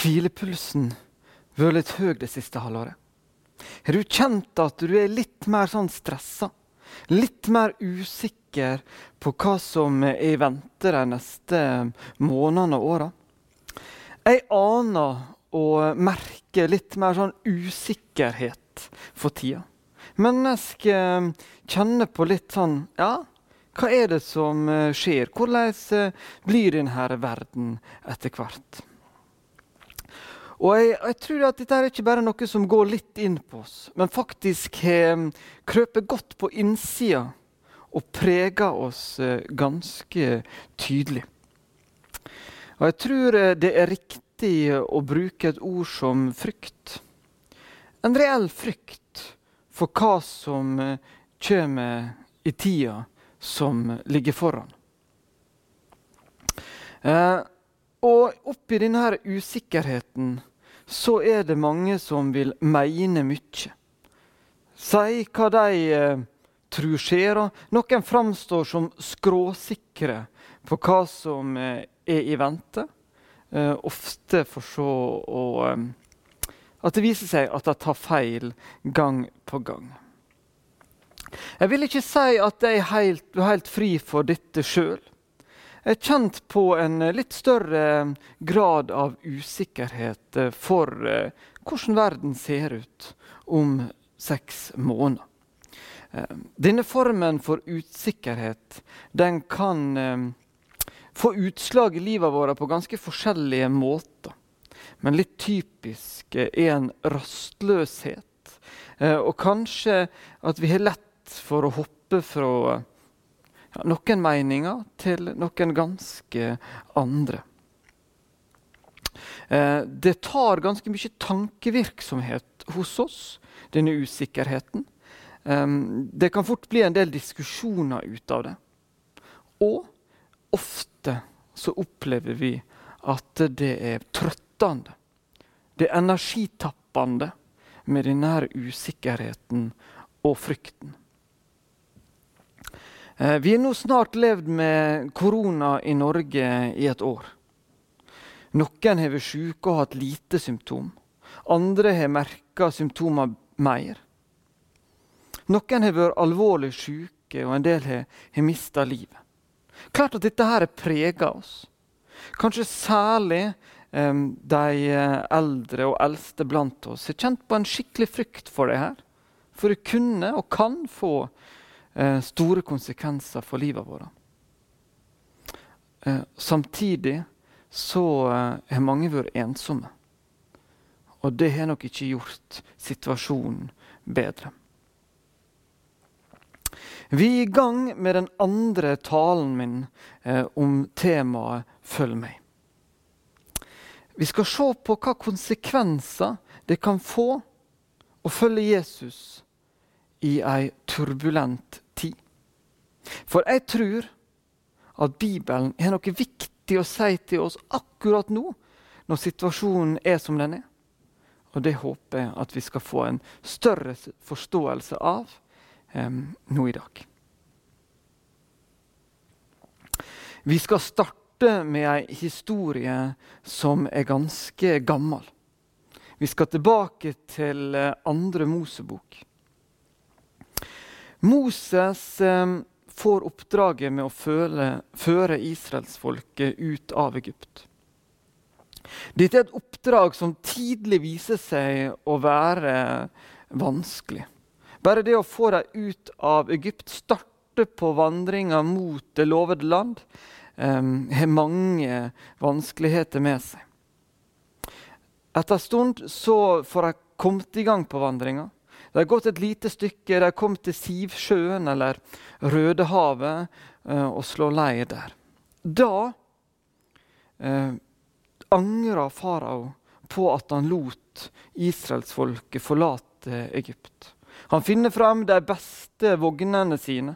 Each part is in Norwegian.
hvilepulsen vært litt høy det siste halvåret? Har du kjent at du er litt mer sånn stressa? Litt mer usikker på hva som er i vente de neste månedene og åra? Jeg aner og merker litt mer sånn usikkerhet for tida. Mennesker kjenner på litt sånn Ja, hva er det som skjer? Hvordan blir denne verden etter hvert? Og jeg, jeg, tror at dette er ikke bare noe som går litt inn på oss, men faktisk har krøpet godt på innsida og preger oss eh, ganske tydelig. Og jeg tror eh, det er riktig å bruke et ord som frykt. En reell frykt for hva som eh, kommer i tida som ligger foran. Eh, og oppi denne usikkerheten så er det mange som vil mene mye. Si hva de eh, tror skjer. Noen framstår som skråsikre på hva som eh, er i vente. Eh, ofte for så å eh, At det viser seg at de tar feil gang på gang. Jeg vil ikke si at jeg er helt, helt fri for dette sjøl kjent på en eh, litt større eh, grad av usikkerhet eh, for hvordan verden ser ut om seks måneder. Denne formen for usikkerhet den kan få utslag i livet vårt på ganske forskjellige måter. Men litt typisk er en rastløshet. Og kanskje at vi har lett for å hoppe fra noen meninger til noen ganske andre. Eh, det tar ganske mye tankevirksomhet hos oss, denne usikkerheten. Eh, det kan fort bli en del diskusjoner ut av det. Og ofte så opplever vi at det er trøttende. Det er energitappende med denne usikkerheten og frykten. Eh, vi har nå snart levd med korona i Norge i et år. Noen har vært syke og hatt lite symptom. Andre har merka symptomer mer. Noen har vært alvorlig syke, og en del har, har mista livet. Klart at dette her preger oss. Kanskje særlig um, de eh, eldre og eldste blant oss har kjent på en skikkelig frykt for det her. For det kunne og kan få eh, store konsekvenser for livet vårt. Eh, samtidig så eh, har mange vært ensomme. Og det har nok ikke gjort situasjonen bedre. Vi er i gang med den andre talen min eh, om temaet 'Følg meg'. Vi skal se på hva konsekvenser det kan få å følge Jesus i ei turbulent tid. For jeg tror at Bibelen har noe viktig å si til oss akkurat nå, når situasjonen er som den er. Og det håper jeg at vi skal få en større forståelse av eh, nå i dag. Vi skal starte med ei historie som er ganske gammel. Vi skal tilbake til eh, andre Mosebok. Moses eh, får oppdraget med å føle, føre israelsfolket ut av Egypt. Dette er et oppdrag som tidlig viser seg å være vanskelig. Bare det å få dem ut av Egypt, starte på vandringa mot det lovede land, eh, har mange vanskeligheter med seg. Etter en stund så får de kommet i gang på vandringa. De har gått et lite stykke, de har kommet til Sivsjøen eller Rødehavet eh, og slår leir der. Da eh, angra farao på at han lot israelsfolket forlate Egypt. Han finner fram de beste vognene sine.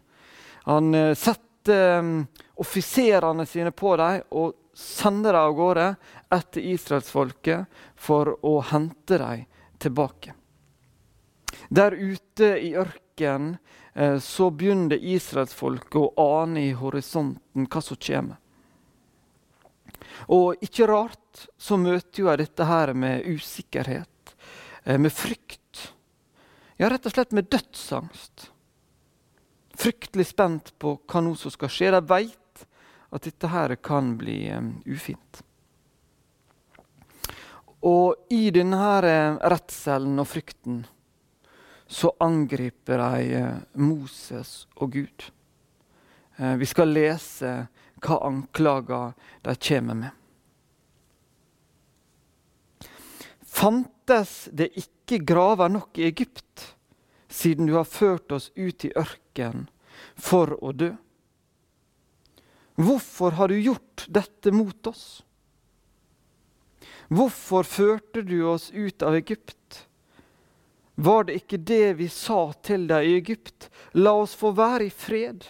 Han eh, setter um, offiserene sine på dem og sender dem av gårde etter israelsfolket for å hente dem tilbake. Der ute i ørkenen eh, så begynner israelsfolket å ane i horisonten hva som kommer. Og ikke rart så møter jeg dette her med usikkerhet, eh, med frykt. Ja, rett og slett med dødsangst. Fryktelig spent på hva nå som skal skje. De veit at dette her kan bli um, ufint. Og i denne eh, redselen og frykten så angriper de uh, Moses og Gud. Uh, vi skal lese hva anklager de kommer med. Fantes det ikke graver nok i Egypt, siden du har ført oss ut i ørken for å dø? Hvorfor har du gjort dette mot oss? Hvorfor førte du oss ut av Egypt? Var det ikke det vi sa til deg i Egypt? La oss få være i fred.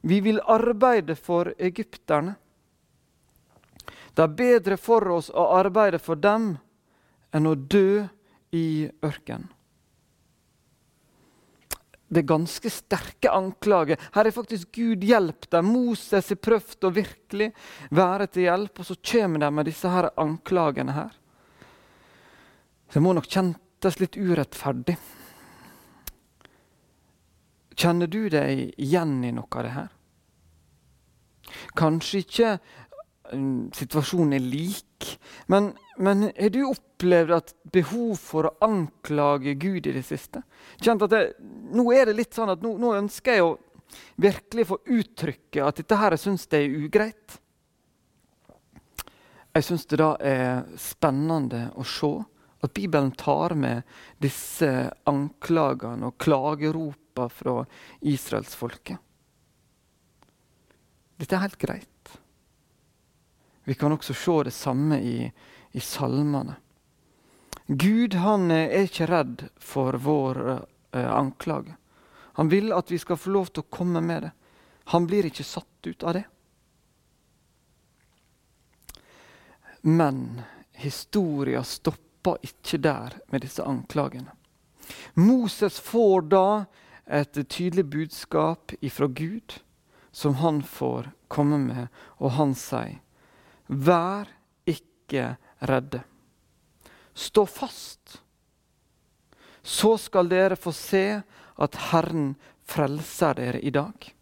Vi vil arbeide for egypterne. Det er bedre for oss å arbeide for dem enn å dø i ørkenen. Det er ganske sterke anklager. Her er faktisk Gud hjelp dem. Moses har prøvd å virkelig være til hjelp, og så kommer de med disse her anklagene her. Så det må nok kjentes litt urettferdig. Kjenner du deg igjen i noe av det her? Kanskje ikke um, situasjonen er lik, men, men har du opplevd at behov for å anklage Gud i det siste? Kjent at det, Nå er det litt sånn at nå, nå ønsker jeg å virkelig få uttrykke at dette her jeg syns det er ugreit. Jeg syns det da er spennende å se at Bibelen tar med disse anklagene og klageropa fra israelsfolket. Dette er helt greit. Vi kan også se det samme i, i salmene. Gud han er ikke redd for vår uh, anklage. Han vil at vi skal få lov til å komme med det. Han blir ikke satt ut av det. Men historia stopper stoppa ikke der med disse anklagene. Moses får da et tydelig budskap ifra Gud som han får komme med, og han sier, Vær ikke redde. Stå fast. Så skal dere få se at Herren frelser dere i dag.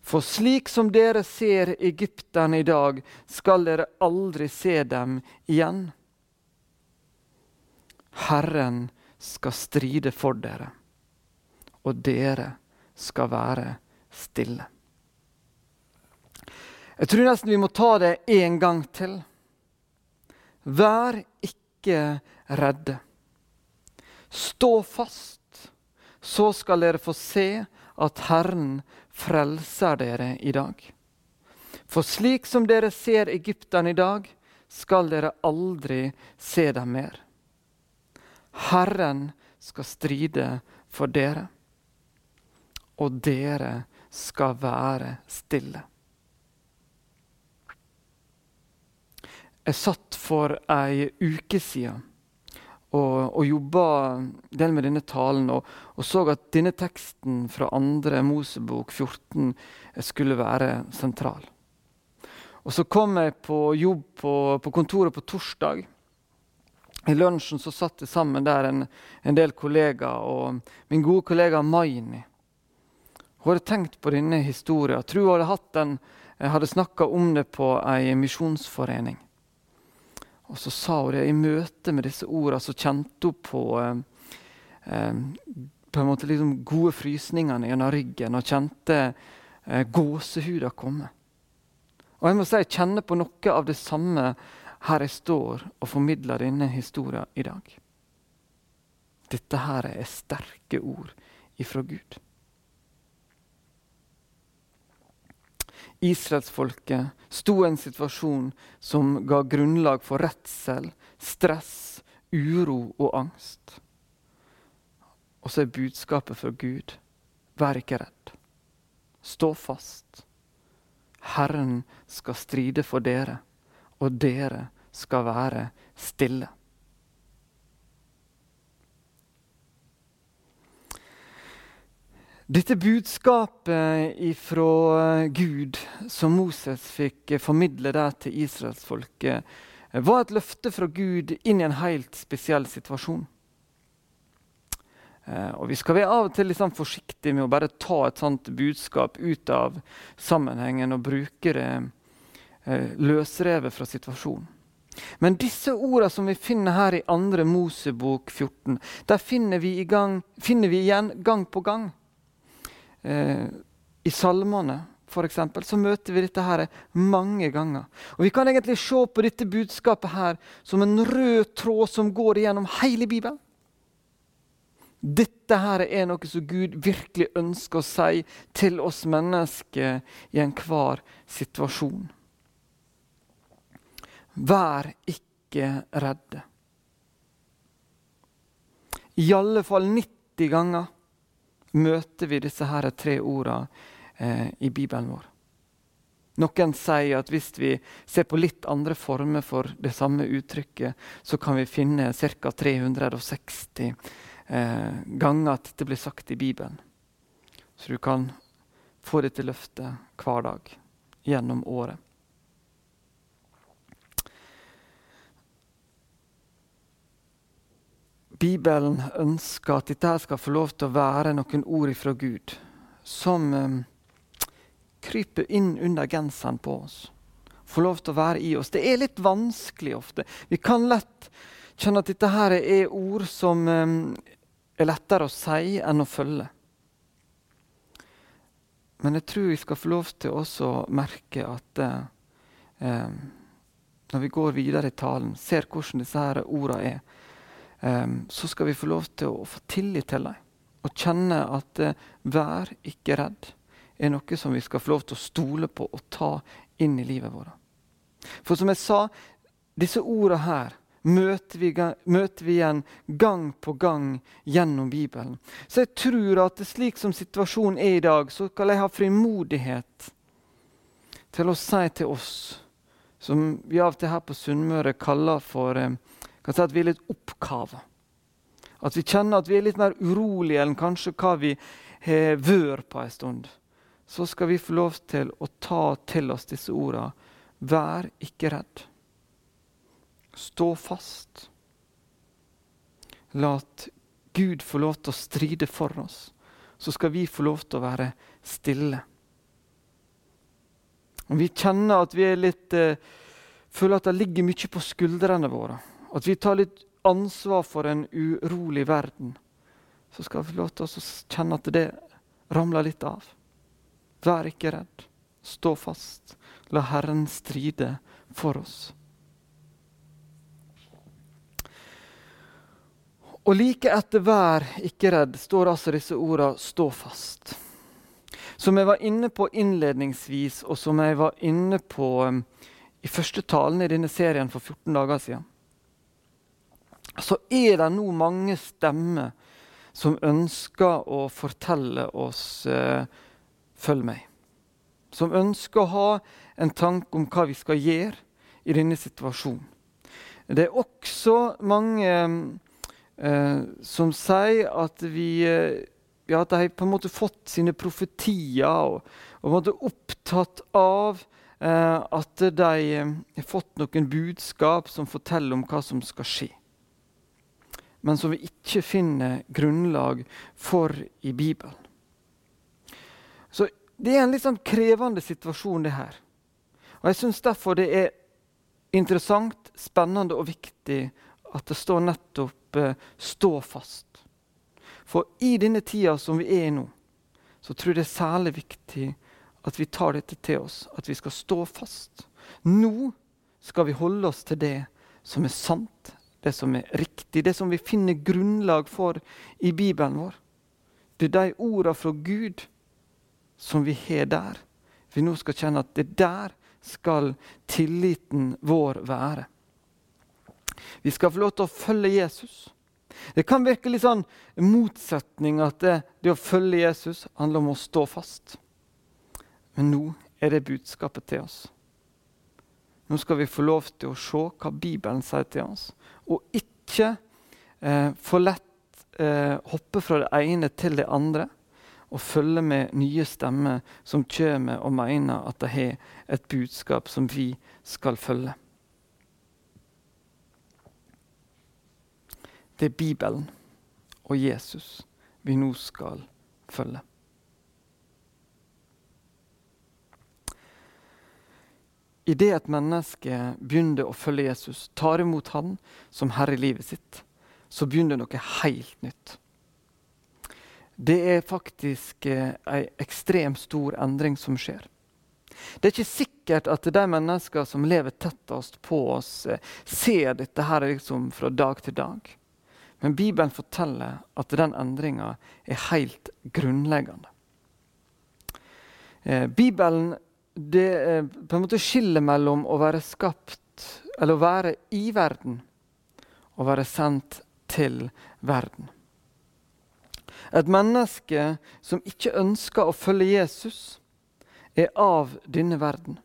For slik som dere ser egypterne i dag, skal dere aldri se dem igjen. Herren skal stride for dere, og dere skal være stille. Jeg tror nesten vi må ta det en gang til. Vær ikke redde. Stå fast, så skal dere få se at Herren frelser dere i dag. For slik som dere ser Egypten i dag, skal dere aldri se dem mer. Herren skal stride for dere, og dere skal være stille. Jeg satt for ei uke siden og, og jobba del med denne talen og, og, så at denne teksten fra andre Mosebok 14 skulle være sentral. Og Så kom jeg på jobb på, på kontoret på torsdag. I lunsjen så satt jeg sammen der en, en del kollegaer, og min gode kollega Maini. Hun hadde tenkt på denne historien. Tror hun hadde, hatt den, hadde snakka om det på ei misjonsforening. Og så sa hun det i møte med disse ordene, så kjente hun på eh, eh, på en måte liksom gode frysningene gjennom ryggen og kjente eh, gåsehuda komme. Og jeg må si jeg kjenner på noe av det samme her jeg står og formidler denne historien i dag. Dette her er sterke ord ifra Gud. Israelsfolket sto i en situasjon som ga grunnlag for redsel, stress, uro og angst. Og så er budskapet fra Gud vær ikke redd. Stå fast. Herren skal stride for dere og dere skal være stille. Dette budskapet fra Gud som Moses fikk formidle der til israelsfolket, var et løfte fra Gud inn i en helt spesiell situasjon. Eh, og Vi skal være av og til sånn forsiktige med å bare ta et sånt budskap ut av sammenhengen og bruke det løsrevet fra situasjonen. Men disse ordene som vi finner her i 2. Mosebok 14, der finner vi, gang, finner vi igjen gang på gang. Eh, I salmene eksempel, så møter vi dette her mange ganger. Og Vi kan egentlig se på dette budskapet her som en rød tråd som går gjennom hele Bibelen. Dette her er noe som Gud virkelig ønsker å si til oss mennesker i enhver situasjon. Vær ikke redde. I alle fall 90 ganger møter vi disse her tre ordene eh, i Bibelen vår. Noen sier at hvis vi ser på litt andre former for det samme uttrykket, så kan vi finne ca. 360 eh, ganger at dette blir sagt i Bibelen. Så du kan få dette løftet hver dag gjennom året. Bibelen ønsker at dette skal få lov til å være noen ord fra Gud som um, kryper inn under genseren på oss. Får lov til å være i oss. Det er litt vanskelig ofte. Vi kan lett kjenne at dette her er ord som um, er lettere å si enn å følge. Men jeg tror vi skal få lov til også å merke at uh, um, når vi går videre i talen, ser hvordan disse ordene er, så skal vi få lov til å få tillit til dem. Og kjenne at uh, vær ikke redd er noe som vi skal få lov til å stole på og ta inn i livet vårt. For som jeg sa, disse ordene her møter vi, møter vi, igjen gang på gang gjennom Bibelen. Så jeg tror at slik som situasjonen er i dag, så skal jeg ha frimodighet til å si til oss, som vi av og til her på Sunnmøre kaller for eh, kan si at vi er litt oppkava. At vi kjenner at vi er litt mer urolige enn kanskje hva vi har vært på en stund. Så skal vi få lov til å ta til oss disse ordene. Vær ikke redd. Stå fast. La Gud få lov til å stride for oss. Så skal vi få lov til å være stille. Om vi kjenner at vi er litt eh, Føler at det ligger mye på skuldrene våre. At vi tar litt ansvar for en urolig verden. Så skal vi til oss å kjenne at det ramler litt av. Vær ikke redd. Stå fast. La Herren stride for oss. Og like etter 'vær ikke redd' står altså disse ordene 'stå fast'. Som jeg var inne på innledningsvis, og som jeg var inne på um, i første talen i denne serien for 14 dager siden så er det nå mange stemmer som ønsker å fortelle oss eh, 'følg meg'. Som ønsker å ha en tanke om hva vi skal gjøre i denne situasjonen. Det er også mange eh, som sier at vi eh, ja, at de har på en måte fått sine profetier og, er opptatt av eh, at de eh, har fått noen budskap som forteller om hva som skal skje men som vi ikke finner grunnlag for i Bibelen. Så Det er en litt sånn krevende situasjon, det her. Og Jeg syns derfor det er interessant, spennende og viktig at det står nettopp eh, 'stå fast'. For i denne tida som vi er i nå, så tror jeg det er særlig viktig at vi tar dette til oss. At vi skal stå fast. Nå skal vi holde oss til det som er sant, det som er riktig, det som vi finner grunnlag for i Bibelen vår. Det er de ordene fra Gud som vi har der. Vi nå skal kjenne at det der skal tilliten vår være. Vi skal få lov til å følge Jesus. Det kan virke litt sånn motsetning at det, det å følge Jesus handler om å stå fast. Men nå er det budskapet til oss. Nå skal vi få lov til å se hva Bibelen sier til oss, og ikke eh, for lett eh, hoppe fra det ene til det andre. og følge med nye stemmer som kommer og mener at de har et budskap som vi skal følge. Det er Bibelen og Jesus vi nå skal følge. Idet et menneske begynner å følge Jesus, tar imot han som herre i livet sitt, så begynner noe helt nytt. Det er faktisk ei en ekstremt stor endring som skjer. Det er ikke sikkert at de mennesker som lever tettest på oss, eh, ser dette her liksom fra dag til dag. Men Bibelen forteller at den endringa er helt grunnleggende. Eh, Bibelen det eh, på en måte skiller mellom å være skapt, eller å være i verden, og være sendt til verden. Et menneske som ikke ønsker å følge Jesus, er av denne verden.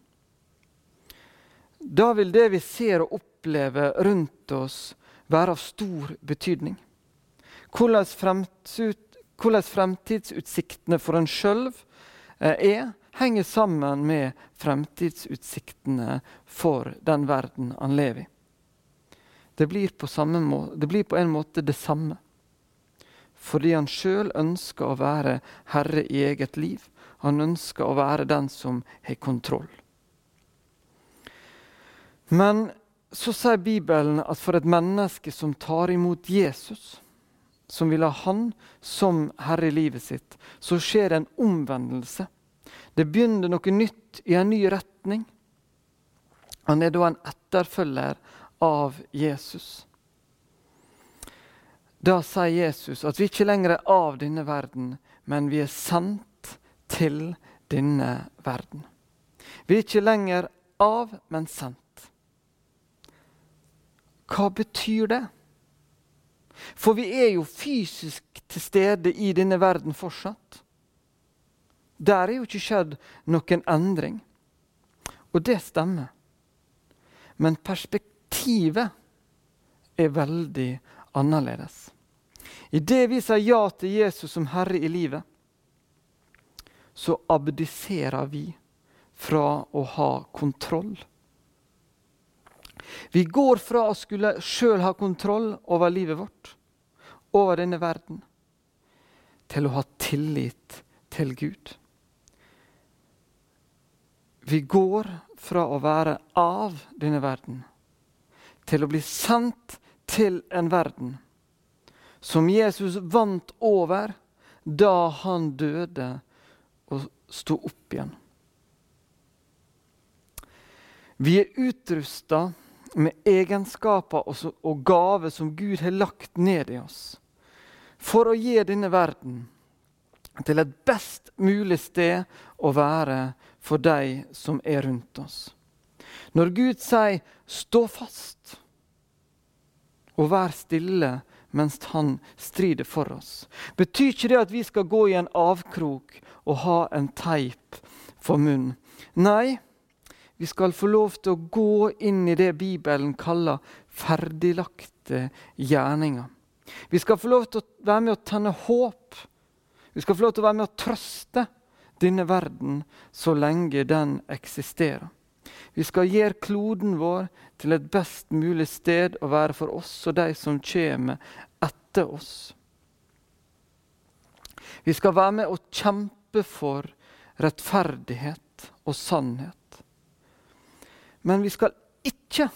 Da vil det vi ser og opplever rundt oss, være av stor betydning. Hvordan, fremtidsutsiktene for en sjøl eh, er, henger sammen med fremtidsutsiktene for den verden han lever i. Det blir på, det blir på en måte det samme. Fordi han sjøl ønsker å være herre i eget liv. Han ønsker å være den som har kontroll. Men så sier Bibelen at for et menneske som tar imot Jesus, som vil ha Han som herre i livet sitt, så skjer det en omvendelse. Det begynner noe nytt i en ny retning. Han er da en etterfølger av Jesus. Da sier Jesus at vi ikke lenger er av denne verden, men vi er sendt til denne verden. Vi er ikke lenger av, men sendt. Hva betyr det? For vi er jo fysisk til stede i denne verden fortsatt. Der er jo ikke skjedd noen endring. Og det stemmer. Men perspektivet er veldig annerledes. Idet vi sier ja til Jesus som herre i livet, så abdiserer vi fra å ha kontroll. Vi går fra å skulle sjøl ha kontroll over livet vårt, over denne verden, til å ha tillit til Gud. Vi går fra å være av denne verden til å bli sendt til en verden som Jesus vant over da han døde og sto opp igjen. Vi er utrusta med egenskaper og gaver som Gud har lagt ned i oss, for å gi denne verden til et best mulig sted å være for de som er rundt oss. Når Gud sier 'stå fast' og 'vær stille' mens Han strider for oss, betyr ikke det at vi skal gå i en avkrok og ha en teip for munn. Nei, vi skal få lov til å gå inn i det Bibelen kaller ferdiglagte gjerninger. Vi skal få lov til å være med å tenne håp vi skal få lov til å være med å trøste denne verden så lenge den eksisterer. Vi skal gjøre kloden vår til et best mulig sted å være for oss og de som kommer etter oss. Vi skal være med å kjempe for rettferdighet og sannhet. Men vi skal ikke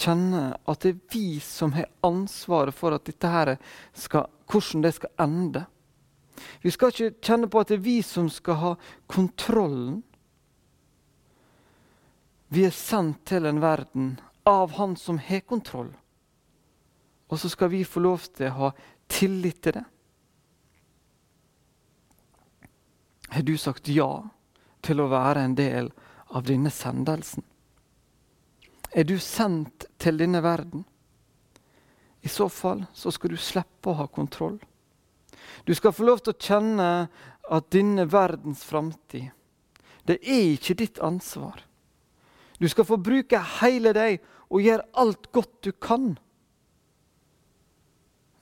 kjenne at det er vi som har ansvaret for at dette her skal hvordan det skal ende. Vi skal ikke kjenne på at det er vi som skal ha kontrollen. Vi er sendt til en verden av Han som har kontroll. Og så skal vi få lov til å ha tillit til det. Har du sagt ja til å være en del av denne sendelsen? Er du sendt til denne verden? I så fall så skal du slippe å ha kontroll. Du skal få lov til å kjenne at denne verdens framtid, det er ikke ditt ansvar. Du skal få bruke hele deg og gjøre alt godt du kan.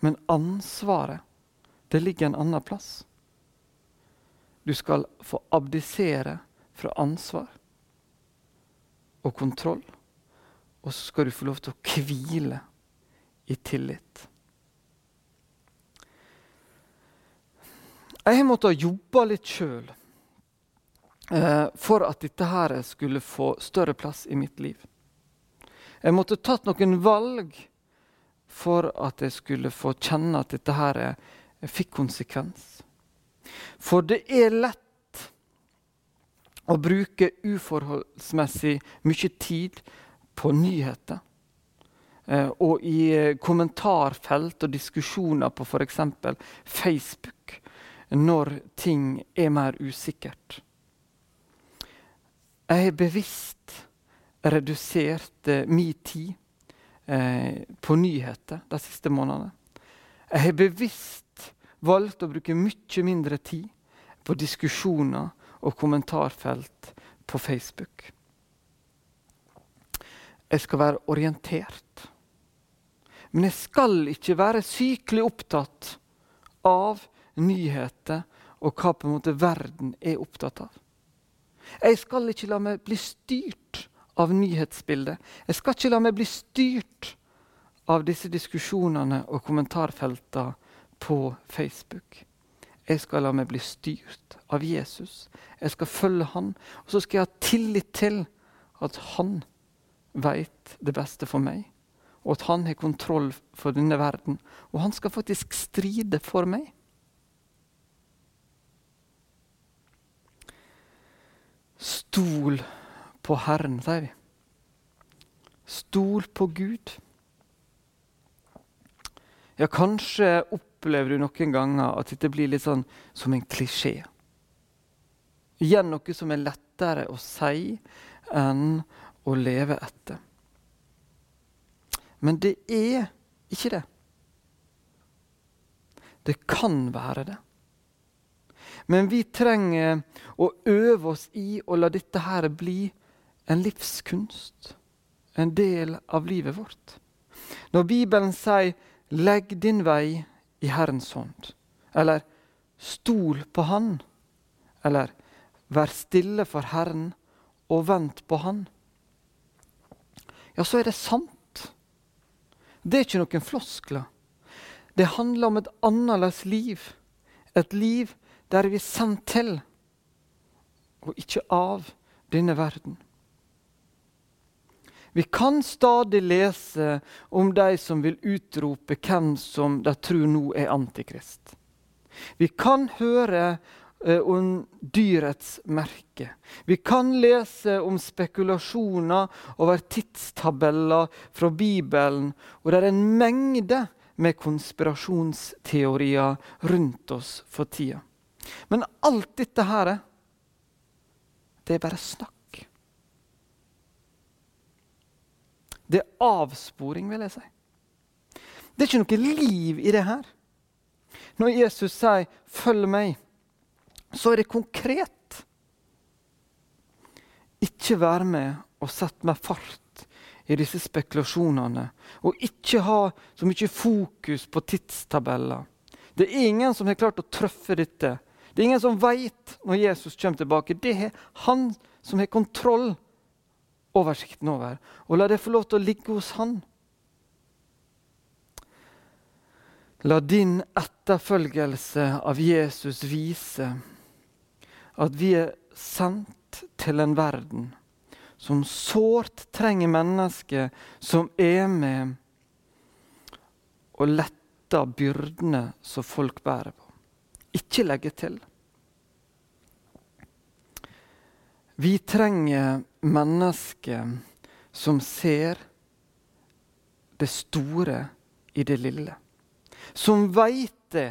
Men ansvaret, det ligger en annen plass. Du skal få abdisere fra ansvar og kontroll. Og så skal du få lov til å hvile i tillit. Jeg har måttet jobbe litt sjøl eh, for at dette her skulle få større plass i mitt liv. Jeg måtte tatt noen valg for at jeg skulle få kjenne at dette her fikk konsekvens. For det er lett å bruke uforholdsmessig mye tid på nyheter. Eh, og i eh, kommentarfelt og diskusjoner på f.eks. Facebook når ting er mer usikkert. Jeg har bevisst redusert eh, min tid eh, på nyheter de siste månedene. Jeg har bevisst valgt å bruke mye mindre tid på diskusjoner og kommentarfelt på Facebook. Jeg skal være orientert. Men jeg skal ikke være sykelig opptatt av nyheter og hva på en måte verden er opptatt av. Jeg skal ikke la meg bli styrt av nyhetsbildet. Jeg skal ikke la meg bli styrt av disse diskusjonene og kommentarfeltene på Facebook. Jeg skal la meg bli styrt av Jesus. Jeg skal følge han, og så skal jeg ha tillit til at han veit det beste for meg, og at han har kontroll for denne verden. Og han skal faktisk stride for meg. Stol på Herren, sier vi. Stol på Gud. Ja, kanskje opplever du noen ganger at dette blir litt sånn som en klisjé. Igjen noe som er lettere å si enn å leve etter. Men det er ikke det. Det kan være det. Men vi trenger å øve oss i å la dette her bli en livskunst. En del av livet vårt. Når Bibelen sier 'legg din vei i Herrens hånd', eller 'stol på Han', eller 'vær stille for Herren og vent på Han', ja, så er det sant. Det er ikke noen floskler. Det handler om et annerledes liv. Et liv der vi er sendt til, og ikke av, denne verden. Vi kan stadig lese om de som vil utrope hvem som de tror nå er antikrist. Vi kan høre Eh, om dyrets merke. Vi kan lese om spekulasjoner over tidstabeller fra Bibelen, og det er en mengde med konspirasjonsteorier rundt oss for tida. Men alt dette her, det er bare snakk. Det er avsporing, vil jeg si. Det er ikke noe liv i det her. Når Jesus sier 'følg meg', så er det konkret. Ikke være med og sette meg fart i disse spekulasjonene. Og ikke ha så mye fokus på tidstabeller. Det er ingen som har klart å treffe dette. Det er ingen som veit når Jesus kommer tilbake. Det er han som har kontroll oversikten over. Og la det få lov til å ligge hos han. La din etterfølgelse av Jesus vise at vi er sendt til en verden som sårt trenger mennesker som er med og letter byrdene som folk bærer på. Ikke legge til. Vi trenger mennesker som ser det store i det lille. Som veit det,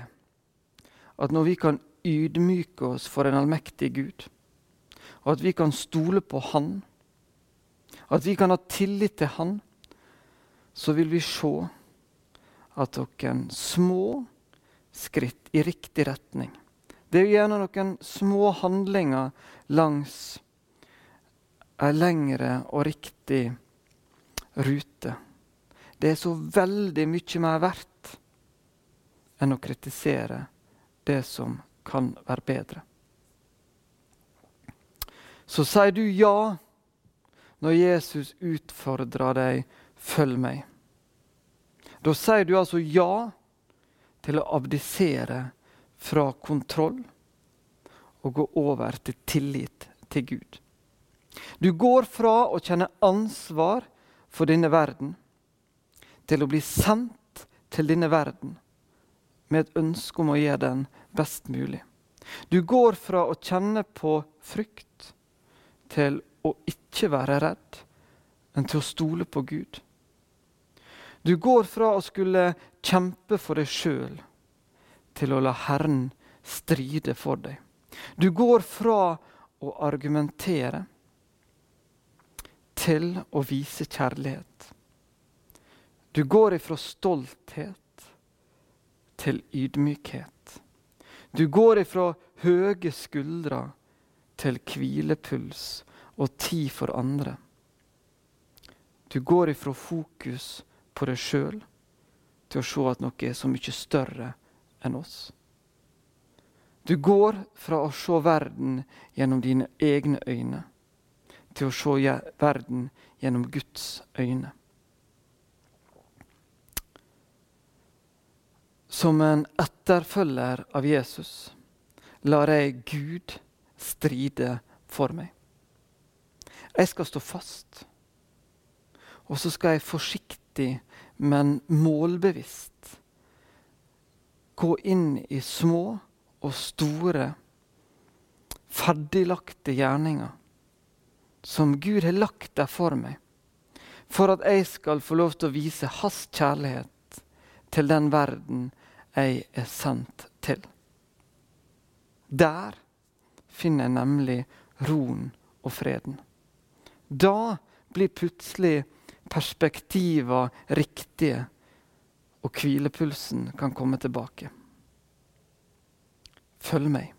at når vi kan ydmyke oss for en allmektig Gud. Og at vi kan stole på Han. At vi kan ha tillit til Han. Så vil vi se at noen små skritt i riktig retning Det er gjerne noen små handlinger langs ei lengre og riktig rute. Det er så veldig mye mer verdt enn å kritisere det som kan være bedre. så sier du ja når Jesus utfordrer deg 'følg meg'. Da sier du altså ja til å abdisere fra kontroll og gå over til tillit til Gud. Du går fra å kjenne ansvar for denne verden til å bli sendt til denne verden med et ønske om å gjøre den best mulig. Du går fra å kjenne på frykt til å ikke være redd, men til å stole på Gud. Du går fra å skulle kjempe for deg sjøl til å la Herren stride for deg. Du går fra å argumentere til å vise kjærlighet. Du går ifra stolthet til ydmykhet. Du går ifra høye skuldre til hvilepuls og tid for andre. Du går ifra fokus på deg sjøl til å se at noe er så mye større enn oss. Du går fra å se verden gjennom dine egne øyne til å se verden gjennom Guds øyne. Som en etterfølger av Jesus lar jeg Gud stride for meg. Jeg skal stå fast. Og så skal jeg forsiktig, men målbevisst gå inn i små og store, ferdiglagte gjerninger som Gud har lagt der for meg, for at jeg skal få lov til å vise Hans kjærlighet til den verden jeg er sendt til. Der finner jeg nemlig roen og freden. Da blir plutselig perspektiva riktige, og hvilepulsen kan komme tilbake. Følg meg.